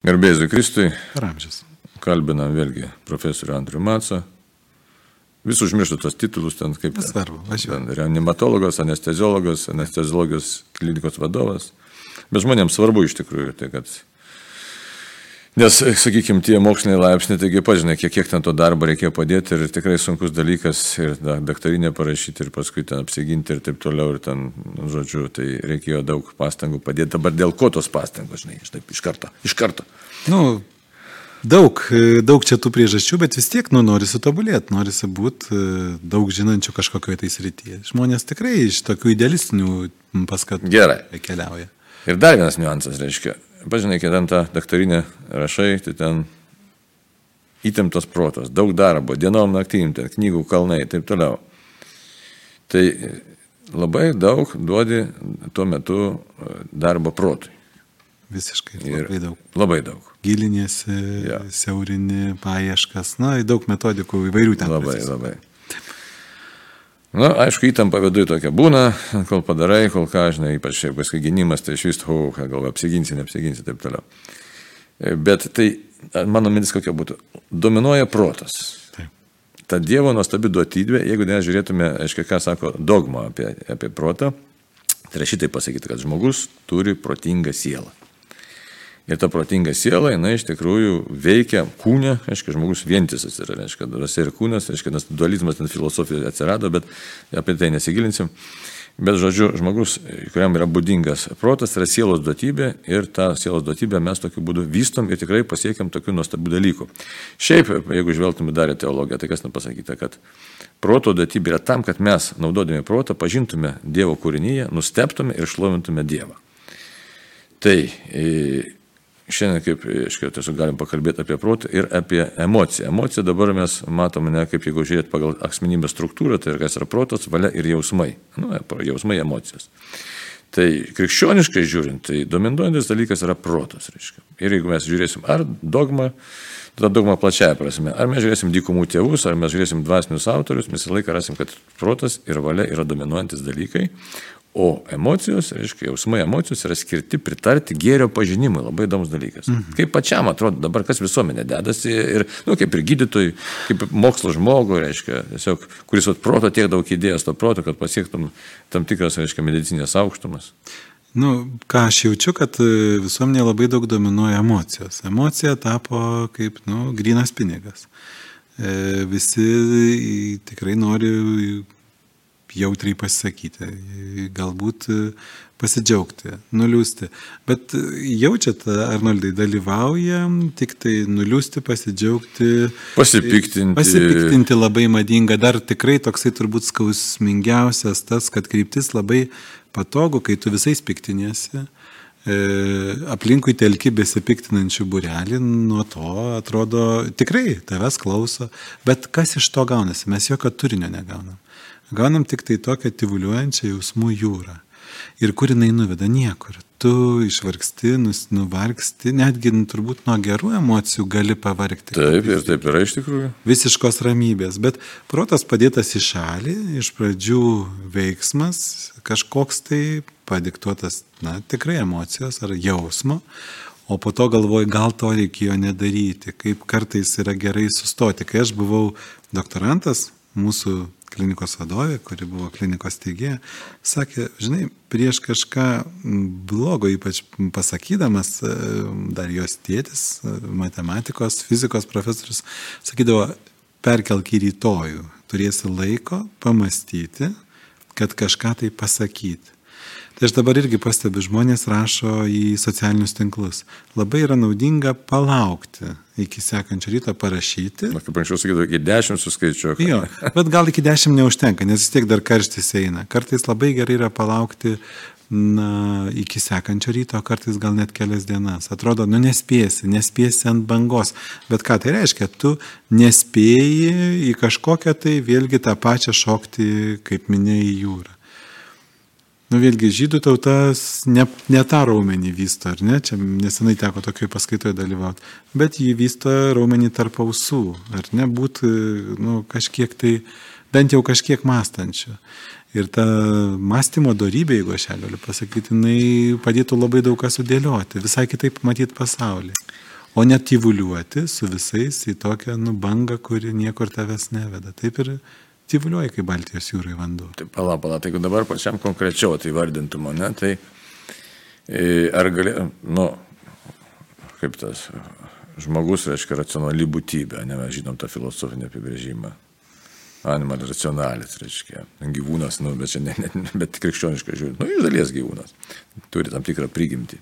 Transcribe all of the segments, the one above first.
Gerbėzui Kristui, Per amžius. kalbinam vėlgi profesorių Andrių Matsą. Vis užmirštų tos titulus ten kaip. Nesvarbu, važiuoju. Ten reanimatologas, anesteziologas, anesteziologijos klinikos vadovas. Bet žmonėms svarbu iš tikrųjų tai, kad... Nes, sakykime, tie moksliniai laipsniai, taigi pažinai, kiek, kiek ten to darbo reikėjo padėti ir tikrai sunkus dalykas ir da, daktarinė parašyti ir paskui ten apsiginti ir taip toliau ir ten, nu, žodžiu, tai reikėjo daug pastangų padėti. Dabar dėl ko tos pastangos, žinai, iš taip iš karto, iš karto. Nu, daug, e, daug čia tų priežasčių, bet vis tiek, nu, norisi tobulėti, norisi būti daug žinančių kažkokioje tai srityje. Žmonės tikrai iš tokių idealistinių paskatų Gerai. keliauja. Ir dar vienas niuansas, reiškia, pažinai, kai ten tą daktarinę rašai, tai ten įtemptas protas, daug darbo, dienom naktim, ten knygų kalnai ir taip toliau. Tai labai daug duodi tuo metu e, darbo protui. Visiškai. Ir Labai daug. Labai daug. Giliniesi, Jo. siaurini, paieškas, na, daug metodikų įvairių ten. Labai, prasideda. labai. Na, aišku, įtampa viduje tokia būna, kol padarai, kol ką, žinai, ypač paskui gynimas, tai iš vis, hu, ką galvoju, apsiginsi, neapsiginsi, taip toliau. E, Bet tai, mano mintis kokia būtų, dominuoja protas. Taip. Ta Dievo nuostabi duotybė, jeigu nežiūrėtume, aiškiai, ką sako dogma apie, apie protą, tai yra šitai pasakyti, kad žmogus turi protingą sielą. Ir ta protinga siela, jinai iš tikrųjų veikia kūne, aišku, žmogus vientisas yra, aišku, dvasia ir kūnas, aišku, nes dualizmas ten filosofijoje atsirado, bet apie tai nesigilinsim. Bet, žodžiu, žmogus, kuriam yra būdingas protas, yra sielos duotybė ir tą sielos duotybę mes tokiu būdu vystom ir tikrai pasiekėm tokių nuostabių dalykų. Šiaip, jeigu žvelgtume dar į teologiją, tai kas nepasakyta, kad proto duotybė yra tam, kad mes, naudodami protą, pažintume Dievo kūrinyje, nusteptume ir šlovintume Dievą. Tai e, šiandien, kaip, aiškiai, tiesiog galim pakalbėti apie protą ir apie emociją. Emocija dabar mes matome, ne kaip jeigu žiūrėt pagal asmenybės struktūrą, tai kas yra protas, valia ir jausmai. Nu, jausmai, emocijos. Tai krikščioniškai žiūrint, tai dominuojantis dalykas yra protas, reiškia. Ir jeigu mes žiūrėsim ar dogmą, tada dogma plačiaja prasme, ar mes žiūrėsim dykumų tėvus, ar mes žiūrėsim dvasinius autorius, mes visą laiką rasim, kad protas ir valia yra dominuojantis dalykai, o emocijos, reiškia, jausmai emocijos yra skirti pritarti gėrio pažinimui, labai įdomus dalykas. Mhm. Kaip pačiam atrodo dabar, kas visuomenė dedasi ir, na, nu, kaip ir gydytojui, kaip mokslo žmogui, reiškia, tiesiog, kuris vat proto tiek daug įdėjęs to proto, kad pasiektum tam tikras, reiškia, medicinės aukštumas. Nu, ką aš jaučiu, kad e, visuomenė labai daug dominuoja emocijos. Emocija tapo kaip, nu, grinas pinigas. E, visi tikrai nori jautriai pasisakyti, galbūt e, pasidžiaugti, nuliūsti. Bet e, jaučiat, Arnoldai, dalyvauja tik tai nuliūsti, pasidžiaugti. Pasipiktinti. Pasipiktinti labai madinga. Dar tikrai toksai turbūt skausmingiausias tas, kad kryptis labai patogu, kai tu visais piktinėsi. E, aplinkui telki besipiktinančių burelį, nuo to atrodo tikrai tavęs klauso, bet kas iš to gaunasi, mes jokio turinio negaunam. Gaunam tik tai tokią tyvuliuojančią jausmų jūrą. Ir kur jinai nuveda niekur. Tu išvargsti, nuvargsti, netgi turbūt nuo gerų emocijų gali pavargti. Taip, ir taip yra iš tikrųjų. Visiškos ramybės, bet protas padėtas į šalį, iš pradžių veiksmas, kažkoks tai padiktuotas, na, tikrai emocijos ar jausmo, o po to galvoju, gal to reikėjo nedaryti, kaip kartais yra gerai sustoti. Kai aš buvau doktorantas, mūsų klinikos vadovė, kuri buvo klinikos teigėja, sakė, žinai, prieš kažką blogo, ypač pasakydamas, e, dar jos tėtis, e, matematikos, fizikos profesorius, sakydavo, perkelk į rytojų, turėsi laiko pamastyti, kad kažką tai pasakyti. Tai aš dabar irgi pastebiu, žmonės rašo į socialinius tinklus. Labai yra naudinga palaukti iki sekančio ryto parašyti. Na, kaip anksčiau sakydavau, iki dešimt suskaičiuoju. Jo, bet gal iki dešimt neužtenka, nes vis tiek dar karštis eina. Kartais labai gerai yra palaukti na, iki sekančio ryto, kartais gal net kelias dienas. Atrodo, nu nespėsi, nespėsi ant bangos. Bet ką tai reiškia? Tu nespėjai į kažkokią tai vėlgi tą pačią šokti, kaip minėjai, jūrą. Nu vėlgi, žydų tautas ne, ne tą raumenį vysto, ar ne? Čia nesenai teko tokioje paskaitoje dalyvauti. Bet jį vysto raumenį tarp ausų, ar ne? Būt, nu, kažkiek tai, bent jau kažkiek mąstančių. Ir ta mąstymo darybė, jeigu aš ją galiu pasakyti, jinai padėtų labai daug ką sudėlioti, visai kitaip matyti pasaulį. O net tyvuliuoti su visais į tokią nubangą, kuri niekur tavęs neveda. Taip ir tyvuliuoja, kaip Baltijos jūrai vanduo. Taip, pala, pala, tai jeigu dabar pačiam konkrečiau tai vardintų mane, tai e, ar gali, nu, kaip tas žmogus, reiškia, racionali būtybė, ne mes žinom tą filosofinį apibrėžimą. Animal racionalis, reiškia, gyvūnas, nu, bet čia ne, ne, bet krikščioniškai žiūrint, nu, iš dalies gyvūnas, turi tam tikrą prigimtį.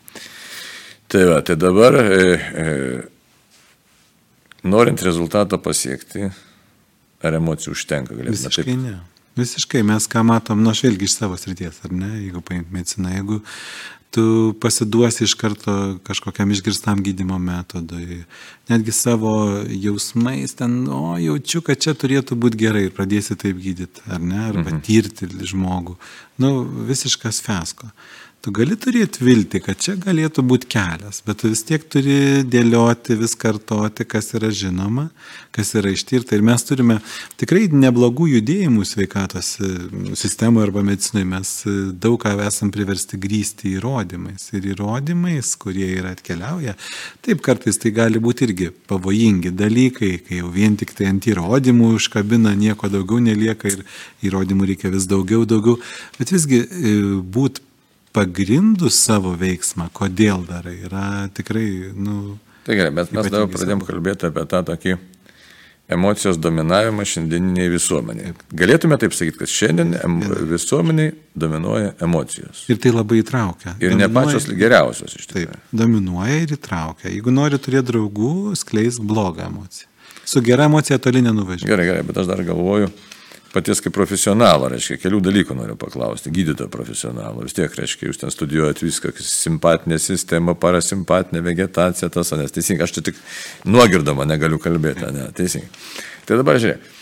Tai va, tai dabar, e, e, norint rezultatą pasiekti, ar emocijų užtenka, galėtume Visiškai taip. ne. Visiškai mes ką matom, nu aš vėlgi iš savo srities, ar ne, jeigu paimti mediciną, jeigu tu pasiduosi iš karto kažkokiam išgirstam gydimo metodui, netgi savo jausmais ten, o jaučiu, kad čia turėtų būti gerai ir pradėsi taip gydyti, ar ne, arba mhm. tirti žmogų. Nu, visiškas fesko. Tu gali turėti viltį, kad čia galėtų būti kelias, bet tu vis tiek turi dėlioti, vis kartoti, kas yra žinoma, kas yra ištirta. Ir mes turime tikrai neblogų judėjimų sveikatos e, sistemoje arba medicinoje. Mes e, daug ką esam priversti grįsti įrodymais. Ir įrodymais, kurie yra atkeliauja, taip kartais tai gali būti irgi pavojingi dalykai, kai jau vien tik tai ant įrodymų užkabina, nieko daugiau nelieka ir įrodymų reikia vis daugiau, daugiau. Bet visgi e, būt pagrindus savo veiksmą, kodėl darai, yra tikrai, nu... Tai gerai, bet mes dabar pradėjom kalbėti apie tą tokį emocijos dominavimą šiandieniniai visuomeniai. Galėtume taip sakyti, kad šiandien em, visuomeniai dominuoja emocijos. Ir tai labai įtraukia. Ir ne pačios geriausios iš Taip, tikrųjų. dominuoja ir įtraukia. Jeigu nori turėti draugų, skleis blogą emociją. Su gera emocija toli nenuvažiuoja. Gerai, gerai, bet aš dar galvoju, paties kaip profesionalo, reiškia, kelių dalykų noriu paklausti, gydytojo profesionalo. Vis tiek, reiškia, jūs ten studijuojat viską, simpatinė sistema, parasimpatinė vegetacija, tas, nes teisingai, aš čia tik nuogirdama negaliu kalbėti, ne, teisingai. Tai dabar žiūrėk,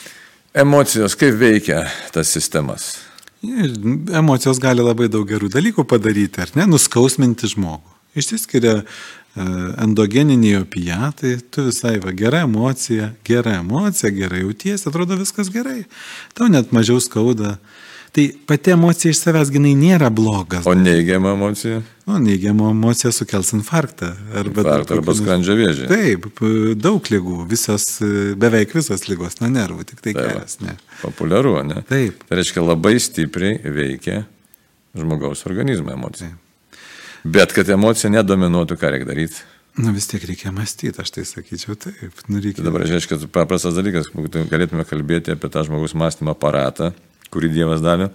emocijos kaip veikia tas sistemas. Emocijos gali labai daug gerų dalykų padaryti, ar ne? Nuskausminti žmogų. Išsiskiria endogeniniai opijatai, tu visai va, gera emocija, gera emocija, gerai jauties, atrodo viskas gerai. Tau net mažiau skauda. Tai pati emocija iš savęs ginai nėra blogas. O neigiama emocija? O neigiama emocija sukels infarktą. Arba, Infarktą arba skrandžio vėžį. Taip, daug lygų, visos, e, beveik visos lygos, nuo nervų, tik tai Tai kelias, ne. Populiaru, ne? Taip. Tai reiškia, labai stipriai veikia žmogaus organizmą emocija. Taip. Bet kad emocija nedominuotų, ką reikia daryti. Nu vis tiek reikia mąstyti, aš tai sakyčiau taip. Nu, reikia... Tai dabar reiškia, paprastas dalykas, galėtume kalbėti apie tą žmogus mąstymo aparatą, kurį Dievas davė,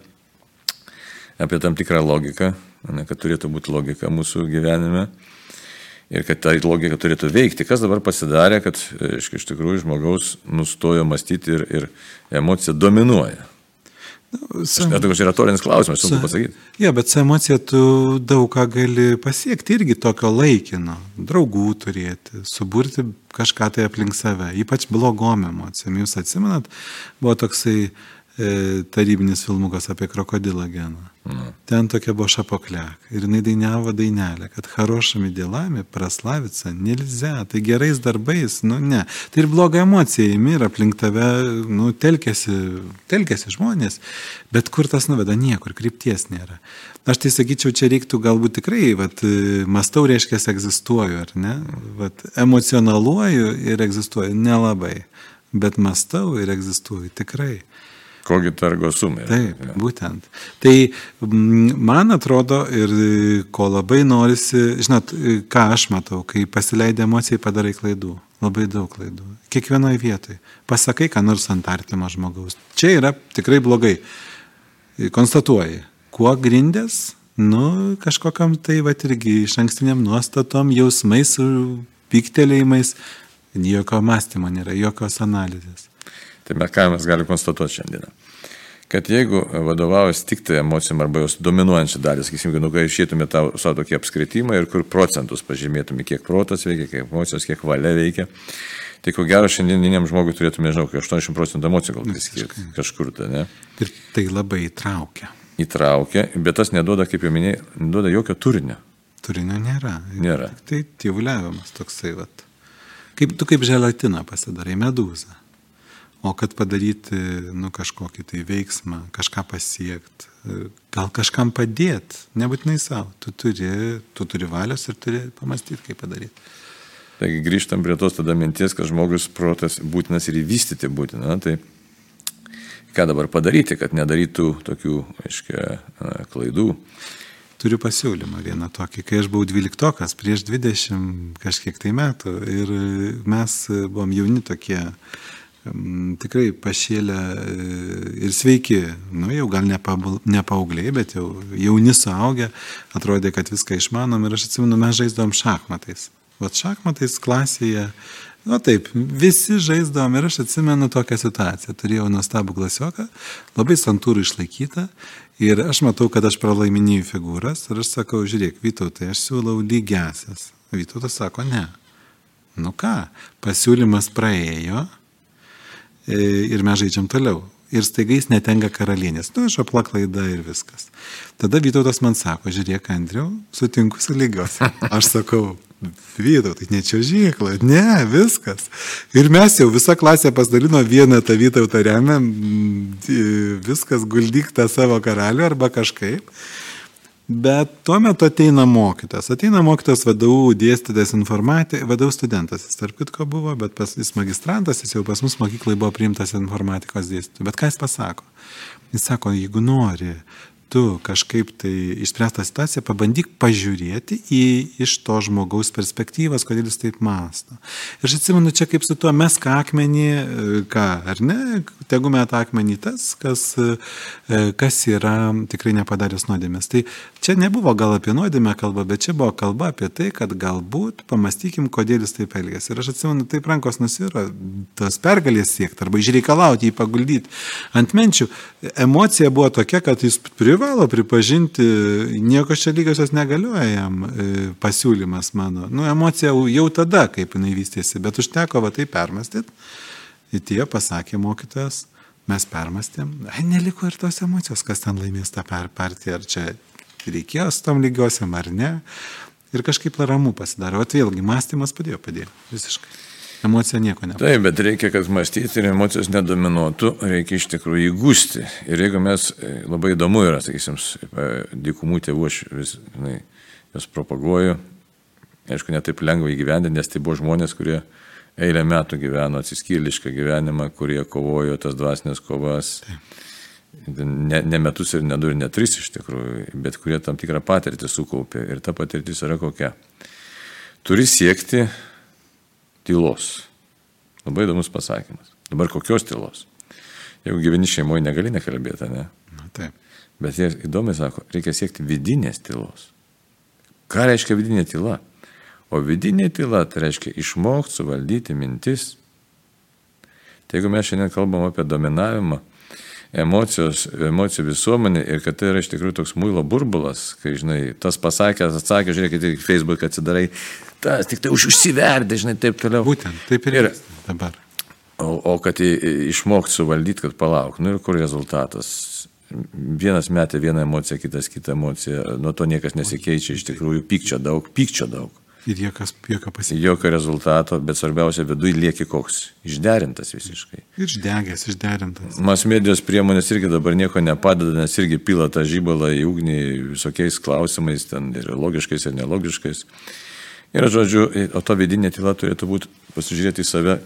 apie tam tikrą logiką, ne, kad turėtų būti logika mūsų gyvenime ir kad ta logika turėtų veikti. Kas dabar pasidarė, kad reiškia, iš tikrųjų žmogaus nustojo mąstyti ir, ir emocija dominuoja. Su, Net toks retorinis klausimas, sunku pasakyti. ja, bet su emocija tu daug ką gali pasiekti irgi tokio laikino. Draugų turėti, suburti kažką tai aplink save, ypač blogom emocijom. Jūs atsimenat, buvo toksai tarybinis filmukas apie krokodilą geną. Nu. Ten tokia buvo šapoklek. Ir jinai dainavo dainelę, kad harošami dėlami praslavica nelize, tai gerais darbais, nu ne. Tai ir bloga emocija įmi ir aplink tave, nu, telkėsi, telkėsi žmonės, bet kur tas nuveda, niekur, krypties nėra. Aš tai sakyčiau, čia reiktų galbūt tikrai, vat, mastau reiškia, egzistuoju, ar ne? Vat, emocionaluoju ir egzistuoju nelabai, bet mastau ir egzistuoju tikrai. Kogi targo sumai. Taip, būtent. Tai mm, man atrodo ir e, ko labai norisi, žinot, e, ką aš matau, kai pasileidai emocijai padarai klaidų. Labai daug klaidų. Kiekvienoje vietoje. Pasakai, ką nors ant artimo žmogaus. Čia yra tikrai blogai. E, Konstatuoji, kuo grindės, nu, kažkokiam tai, va, irgi iš ankstiniam nuostatom, jausmais, pyktelėjimais, jokio mąstymo nėra, jokios analizės. Tai mes ką mes galime konstatuoti šiandieną? Kad jeigu vadovaujasi tik tai emocijom arba jos dominuojančią dalį, sakysim, nu, kai išėtume savo tokį apskritimą ir kur procentus pažymėtume, kiek protas veikia, kiek emocijos, kiek valia veikia, tai ko gero šiandieniniam žmogui turėtume, nežinau, kokių 80 procentų emocijų gal skirti kažkur tai, ne? Ir tai labai įtraukia. Įtraukia, bet tas neduoda, kaip jau minėjai, neduoda jokio turinio. Turinio nėra. Nėra. Tai tyvuliavimas toksai, vat. Kaip tu kaip želatiną pasidarai, medūzą. O kad padaryti, nu, kažkokį tai veiksmą, kažką pasiekti, gal kažkam padėti, nebūtinai savo. Tu turi, tu turi valios ir turi pamastyti, kaip padaryti. Taigi grįžtam prie tos tada minties, kad žmogus protas būtinas ir įvystyti būtina. Tai ką dabar padaryti, kad nedarytų tokių, aiškiai, klaidų. Turiu pasiūlymą vieną tokį, kai aš buvau dvyliktokas prieš 20 kažkiek tai metų ir mes buvom jauni tokie, tikrai pašėlę ir sveiki, nu jau gal ne paaugliai, bet jau jauni suaugę, atrodė, kad viską išmanom ir aš atsimenu, mes žaisdavom šachmatais. Vat šachmatais klasėje, nu taip, visi žaisdavom ir aš atsimenu tokią situaciją. Turėjau nuostabų klasioką, labai santūrų išlaikytą ir aš matau, kad aš pralaiminėjau figūras ir aš sakau, žiūrėk, Vytautai, aš siūlau lygiasias. Vytautas sako, ne. Nu ką, pasiūlymas praėjo e, ir mes žaidžiam toliau ir staiga jis netenka karalienės. Nu, aš aplaklaida ir viskas. Tada Vytautas man sako, žiūrėk, Andriu, sutinku su lygios. Aš sakau, Vytau, tai ne čia žykla, ne, viskas. Ir mes jau visą klasę pasidalino vieną tą Vytautą remę, viskas guldyk tą savo karalių arba kažkaip. Bet tuo metu ateina mokytas. Ateina mokytas vadovų dėstytas informatikos, vadovų studentas. Jis tarp kitko buvo, bet pas, jis magistrantas, jis jau pas mus mokyklai buvo priimtas informatikos dėstytojas. Bet ką jis pasako? Jis sako, jeigu nori tu kažkaip tai išspręstą situaciją, pabandyk pažiūrėti į iš to žmogaus perspektyvas, kodėl jis taip masto. Ir aš atsimenu čia kaip su tuo mes ką akmenį, ką, ar ne, tegu met akmenį tas, kas, kas yra tikrai nepadaręs nuodėmės. Tai čia nebuvo gal apie nuodėmę kalba, bet čia buvo kalba apie tai, kad galbūt pamastykim, kodėl jis taip elgėsi. Ir aš atsimenu, taip rankos nusiro, tos pergalės siekti arba išreikalauti jį paguldyti ant menčių. Emocija buvo tokia, kad jis privalo privalo pripažinti, nieko čia lygiosios negalioja jam e, pasiūlymas mano. Nu, emocija jau tada, kaip jinai vystėsi, bet užteko va tai permastyti. Ir tie pasakė mokytojas, mes permastėm, ai, neliko ir tos emocijos, kas ten laimės tą partiją, ar čia reikėjo su tom lygiosiam ar ne. Ir kažkaip ramu pasidarė. O vėlgi, mąstymas padėjo, padėjo. Visiškai. Emocija nieko ne. Taip, bet reikia, kad mąstyti ir emocijos nedominuotų, reikia iš tikrųjų įgūsti. Ir jeigu mes, e, labai įdomu yra, sakysim, e, dykumų tėvų, aš vis, žinai, jos propaguoju, aišku, netaip lengva įgyvendinti, nes tai buvo žmonės, kurie eilę metų gyveno atsiskyrlišką gyvenimą, kurie kovojo tas dvasinės kovas. Taip. Ne, ne metus ir ne du ir ne tris iš tikrųjų, bet kurie tam tikrą patirtį sukaupė. Ir ta patirtis yra kokia. Turi siekti tylos. Labai įdomus pasakymas. Dabar kokios tylos? Jeigu gyveni šeimoje, negali nekalbėti, ne? Na, taip. Bet jie įdomiai sako, reikia siekti vidinės tylos. Ką reiškia vidinė tyla? O vidinė tyla tai reiškia išmokti suvaldyti mintis. Tai jeigu mes šiandien kalbam apie dominavimą, emocijos, emocijų visuomenė ir kad tai yra iš tikrųjų toks muilo burbulas, kai, žinai, tas pasakęs, atsakė, žiūrėkite, Facebook atsidarai, tas tik tai už, užsiverdė, žinai, taip toliau. Būtent, taip ir, ir dabar. O, o kad išmokti suvaldyti, kad palauk, nu ir kur rezultatas? Vienas metė vieną emociją, kitas kitą emociją, nuo to niekas nesikeičia, iš tikrųjų pykčio daug, pykčio daug. Ir jokas, jokio pasirinkimo. Jokio rezultato, bet svarbiausia, viduje lieki koks. Išderintas visiškai. Išdegęs, išderintas. Mas medijos priemonės irgi dabar nieko nepadeda, nes irgi pila tą žybalą į ugnį visokiais klausimais, ten ir logiškais, ir nelogiškais. Ir žodžiu, o to vidinė tyla turėtų būti pasižiūrėti į save,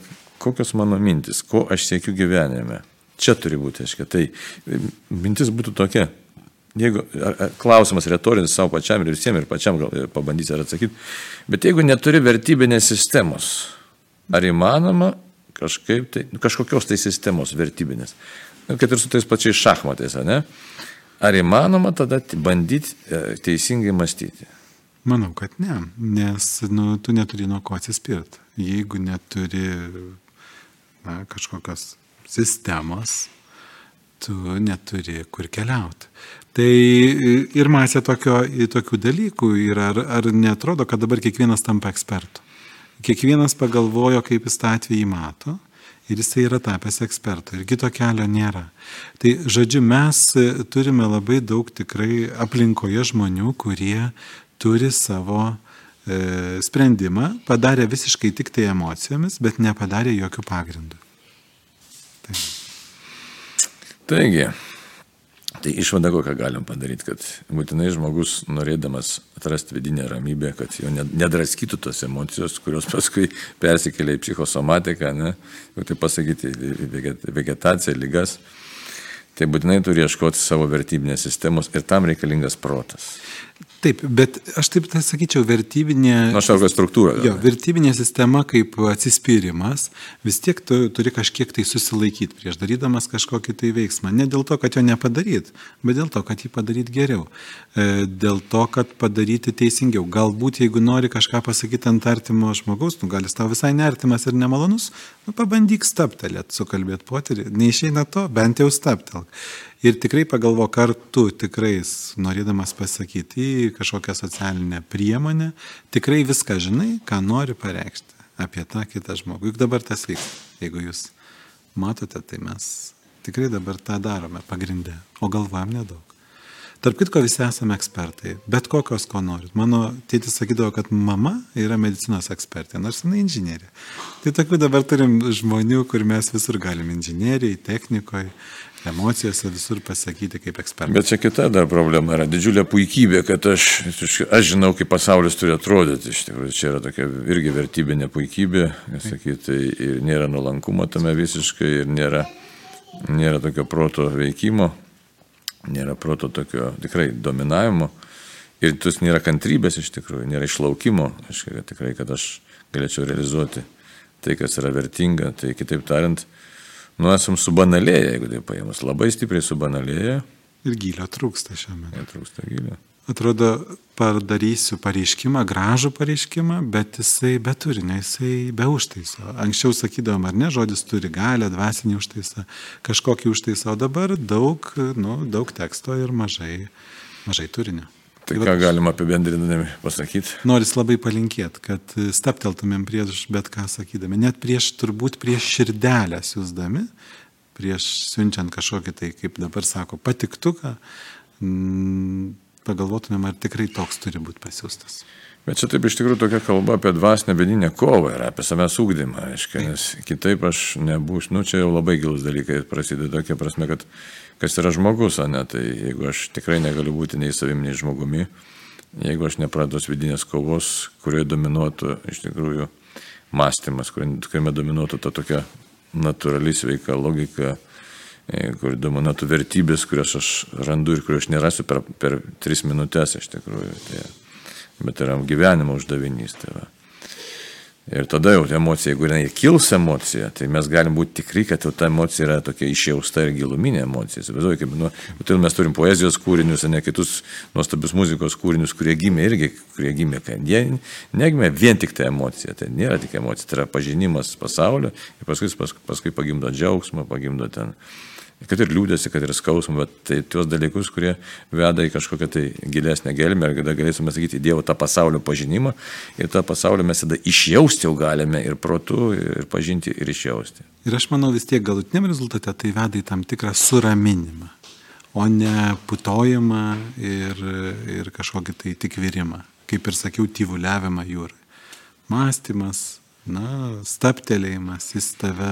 kokios mano mintis, ko aš siekiu gyvenime. Čia turi būti, aiškiai. Tai mintis būtų tokia, Jeigu klausimas retorinis savo pačiam ir visiems ir pačiam gal pabandyti ar atsakyti, bet jeigu neturi vertybinės sistemos, ar įmanoma kažkaip tai, nu, kažkokios tai sistemos vertybinės, nu, kad ir su tais pačiais šachmatais, ne? Ar įmanoma tada bandyti e, teisingai mąstyti? Manau, kad ne, nes nu, tu neturi nuo ko atsispirti. Jeigu neturi na, kažkokios sistemos, tu neturi kur keliauti. Tai ir masė tokio, tokių dalykų yra, ar, ar netrodo, kad dabar kiekvienas tampa ekspertu. Kiekvienas pagalvojo, kaip jis tą atvejį mato ir jisai yra tapęs ekspertu ir kito kelio nėra. Tai žodžiu, mes turime labai daug tikrai aplinkoje žmonių, kurie turi savo e, sprendimą, padarė visiškai tik tai emocijomis, bet nepadarė jokių pagrindų. Tai. Taigi, Tai išvada kokią galim padaryti, kad būtinai žmogus norėdamas atrasti vidinę ramybę, kad jo nedraskytų tos emocijos, kurios paskui persikelia į psichosomatiką, ne, jau tai pasakyti, vegetaciją, lygas, tai būtinai turi ieškoti savo vertybinės sistemos ir tam reikalingas protas. Taip, bet aš taip tai sakyčiau, vertybinė... Na, šaukia struktūra. Jo, vertybinė sistema kaip atsispyrimas, vis tiek tu turi kažkiek tai susilaikyti prieš darydamas kažkokį tai veiksmą. Ne dėl to, kad jo nepadaryt, bet dėl to, kad jį padaryti geriau. E, dėl to, kad padaryti teisingiau. Galbūt, jeigu nori kažką pasakyti ant artimo žmogaus, nu, gal jis tau visai nertimas ir nemalonus, nu, pabandyk staptelėt, sukalbėti poterį. Neišeina to, bent jau staptelk. Ir tikrai pagalvok, ar tu tikrai, norėdamas pasakyti į kažkokią socialinę priemonę, tikrai viską žinai, ką nori pareikšti apie tą kitą žmogų. Juk dabar tas vyksta. Jeigu jūs matote, tai mes tikrai dabar tą darome pagrindę, o galvojam nedaug. Tarp kitko visi esame ekspertai, bet kokios ko norit. Mano tėtis sakydavo, kad mama yra medicinos ekspertė, nors jinai inžinierė. Tai tokių dabar turim žmonių, kur mes visur galim inžinieriai, technikoje, emocijose visur pasakyti kaip ekspertas. Bet čia kita dar problema yra didžiulė puikybė, kad aš, aš žinau, kaip pasaulis turi atrodyti. Iš tikrųjų, čia yra tokia irgi vertybinė puikybė, sakyti, ir nėra nuolankumo tame visiškai, ir nėra, nėra tokio proto veikimo, nėra proto tokio tikrai dominavimo. Ir tus nėra kantrybės iš tikrųjų, nėra išlaukimo, kad tikrai, kad aš galėčiau realizuoti tai, kas yra vertinga. Tai kitaip tariant, nu, esam subanalėję, jeigu tai paėmus, labai stipriai subanalėję. Ir gilio trūksta šiame. Ir trūksta gilio. Atrodo, padarysiu pareiškimą, gražų pareiškimą, bet jisai be turinio, jisai be užtaiso. Anksčiau sakydavom, ar ne, žodis turi galę, dvasinį užtaisą, kažkokį užtaisą, o dabar daug, nu, daug teksto ir mažai, mažai turinio. Tai ką galima apibendrinami pasakyti? Noris labai palinkėti, kad stapteltumėm prieš bet ką sakydami, net prieš turbūt prieš širdelę siūsdami, prieš siunčiant kažkokį tai, kaip dabar sako, patiktuką, pagalvotumėm, ar tikrai toks turi būti pasiūstas. Bet čia taip iš tikrųjų tokia kalba apie dvasinę vidinę kovą ir apie savęs ūkdymą, aiškiai, nes kitaip aš nebūsiu, nu čia jau labai gilus dalykai prasideda tokia prasme, kad kas yra žmogus, o ne, tai jeigu aš tikrai negaliu būti nei savim, nei žmogumi, jeigu aš neprados vidinės kovos, kurioje dominuotų iš tikrųjų mąstymas, kuriame dominuotų ta tokia natūrali sveika logika, e, kur dominuotų vertybės, kurias aš randu ir kurias aš nerasiu per, per tris minutės iš tikrųjų. Tai, bet yra gyvenimo uždavinys. Tai va. ir tada jau emocija, jeigu jinai kils emocija, tai mes galim būti tikri, kad jau ta emocija yra tokia išjausta ir giluminė emocija. Įsivaizduoju, kaip, nu, tai mes turim poezijos kūrinius, ne kitus nuostabius muzikos kūrinius, kurie gimė irgi, kurie gimė, kad jie negimė vien tik ta emocija, tai nėra tik emocija, tai yra pažinimas pasaulio ir paskui, paskui, paskui pagimdo džiaugsmą, pagimdo ten kad ir liūdėsi, kad ir skausmą, bet tai tuos dalykus, kurie veda į kažkokią tai gilesnę gelmę, ir kada galėsime sakyti, Dievo tą pasaulio pažinimą ir tą pasaulio mes tada išjausti jau galime ir protu, ir pažinti, ir išjausti. Ir aš manau vis tiek galutiniam rezultate tai veda į tam tikrą suraminimą, o ne putojimą ir, ir kažkokį tai tik virimą, kaip ir sakiau, tyvuliavimą jūrai. Mąstymas, na, staptelėjimas, jis tave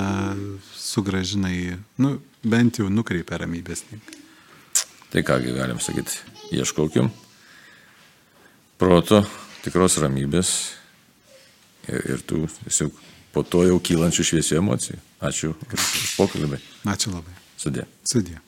sugražina į, nu, bent jau nukreipia ramybės. Tai kągi galim sakyti, ieškokim proto, tikros ramybės ir, ir tų tiesiog po to jau kylančių šviesių emocijų. Ačiū už pokalbį. Ačiū labai. Sudė. Sudė.